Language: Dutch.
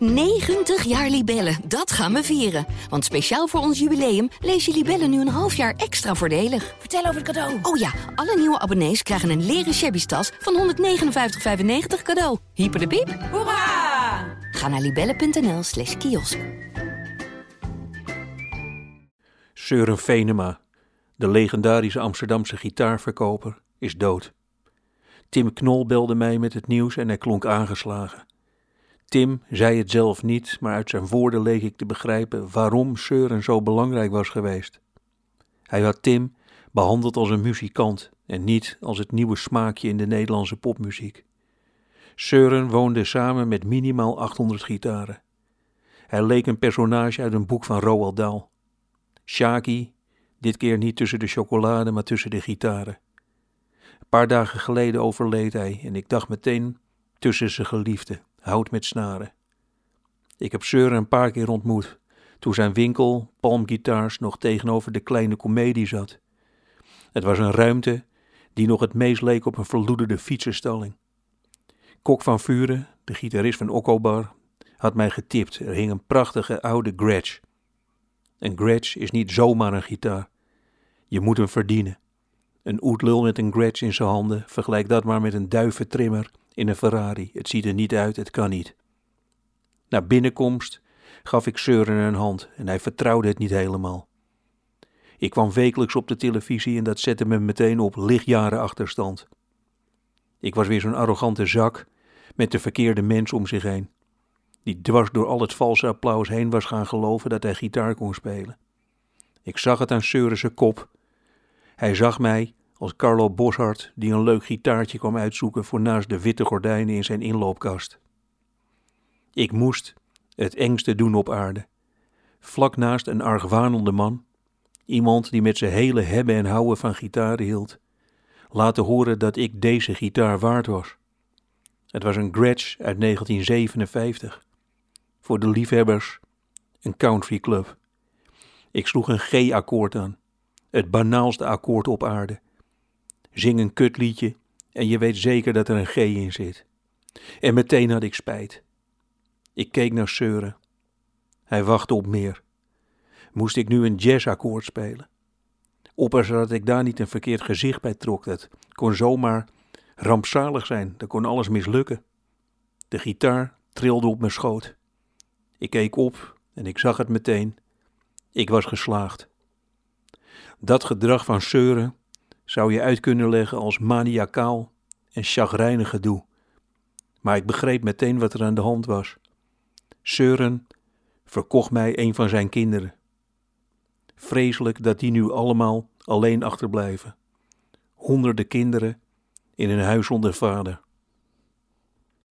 90 jaar Libellen, dat gaan we vieren. Want speciaal voor ons jubileum lees je Libellen nu een half jaar extra voordelig. Vertel over het cadeau. Oh ja, alle nieuwe abonnees krijgen een leren shabby tas van 159,95 cadeau. Hyper de piep. Hoera! Ga naar libellen.nl slash kiosk. Søren Venema, de legendarische Amsterdamse gitaarverkoper, is dood. Tim Knol belde mij met het nieuws en hij klonk aangeslagen. Tim zei het zelf niet, maar uit zijn woorden leek ik te begrijpen waarom Søren zo belangrijk was geweest. Hij had Tim behandeld als een muzikant en niet als het nieuwe smaakje in de Nederlandse popmuziek. Søren woonde samen met minimaal 800 gitaren. Hij leek een personage uit een boek van Roald Dahl. Shaki, dit keer niet tussen de chocolade, maar tussen de gitaren. Een paar dagen geleden overleed hij en ik dacht meteen tussen zijn geliefde, hout met snaren. Ik heb Søren een paar keer ontmoet, toen zijn winkel, Palm Guitars, nog tegenover de kleine komedie zat. Het was een ruimte die nog het meest leek op een verloederde fietsenstalling. Kok van Vuren, de gitarist van Okkobar, had mij getipt. Er hing een prachtige oude Gretsch. Een Gretsch is niet zomaar een gitaar. Je moet hem verdienen. Een oetlul met een Gretsch in zijn handen, vergelijk dat maar met een duiventrimmer in een Ferrari. Het ziet er niet uit, het kan niet. Na binnenkomst gaf ik Søren een hand en hij vertrouwde het niet helemaal. Ik kwam wekelijks op de televisie en dat zette me meteen op lichtjaren achterstand. Ik was weer zo'n arrogante zak met de verkeerde mens om zich heen, die dwars door al het valse applaus heen was gaan geloven dat hij gitaar kon spelen. Ik zag het aan Søren kop. Hij zag mij als Carlo Boshart die een leuk gitaartje kwam uitzoeken voor naast de witte gordijnen in zijn inloopkast. Ik moest het engste doen op aarde. Vlak naast een argwanende man, iemand die met zijn hele hebben en houden van gitaren hield, laten horen dat ik deze gitaar waard was. Het was een Gretsch uit 1957. Voor de liefhebbers een country club. Ik sloeg een G-akkoord aan, het banaalste akkoord op aarde. Zing een kutliedje en je weet zeker dat er een G in zit. En meteen had ik spijt. Ik keek naar Søren. Hij wachtte op meer. Moest ik nu een jazzakkoord spelen? Oppassen dat ik daar niet een verkeerd gezicht bij trok. Dat kon zomaar rampzalig zijn. Dat kon alles mislukken. De gitaar trilde op mijn schoot. Ik keek op en ik zag het meteen. Ik was geslaagd. Dat gedrag van Søren zou je uit kunnen leggen als maniakaal en chagrijnig gedoe. Maar ik begreep meteen wat er aan de hand was. Søren verkocht mij een van zijn kinderen. Vreselijk dat die nu allemaal alleen achterblijven. Honderden kinderen in een huis zonder vader.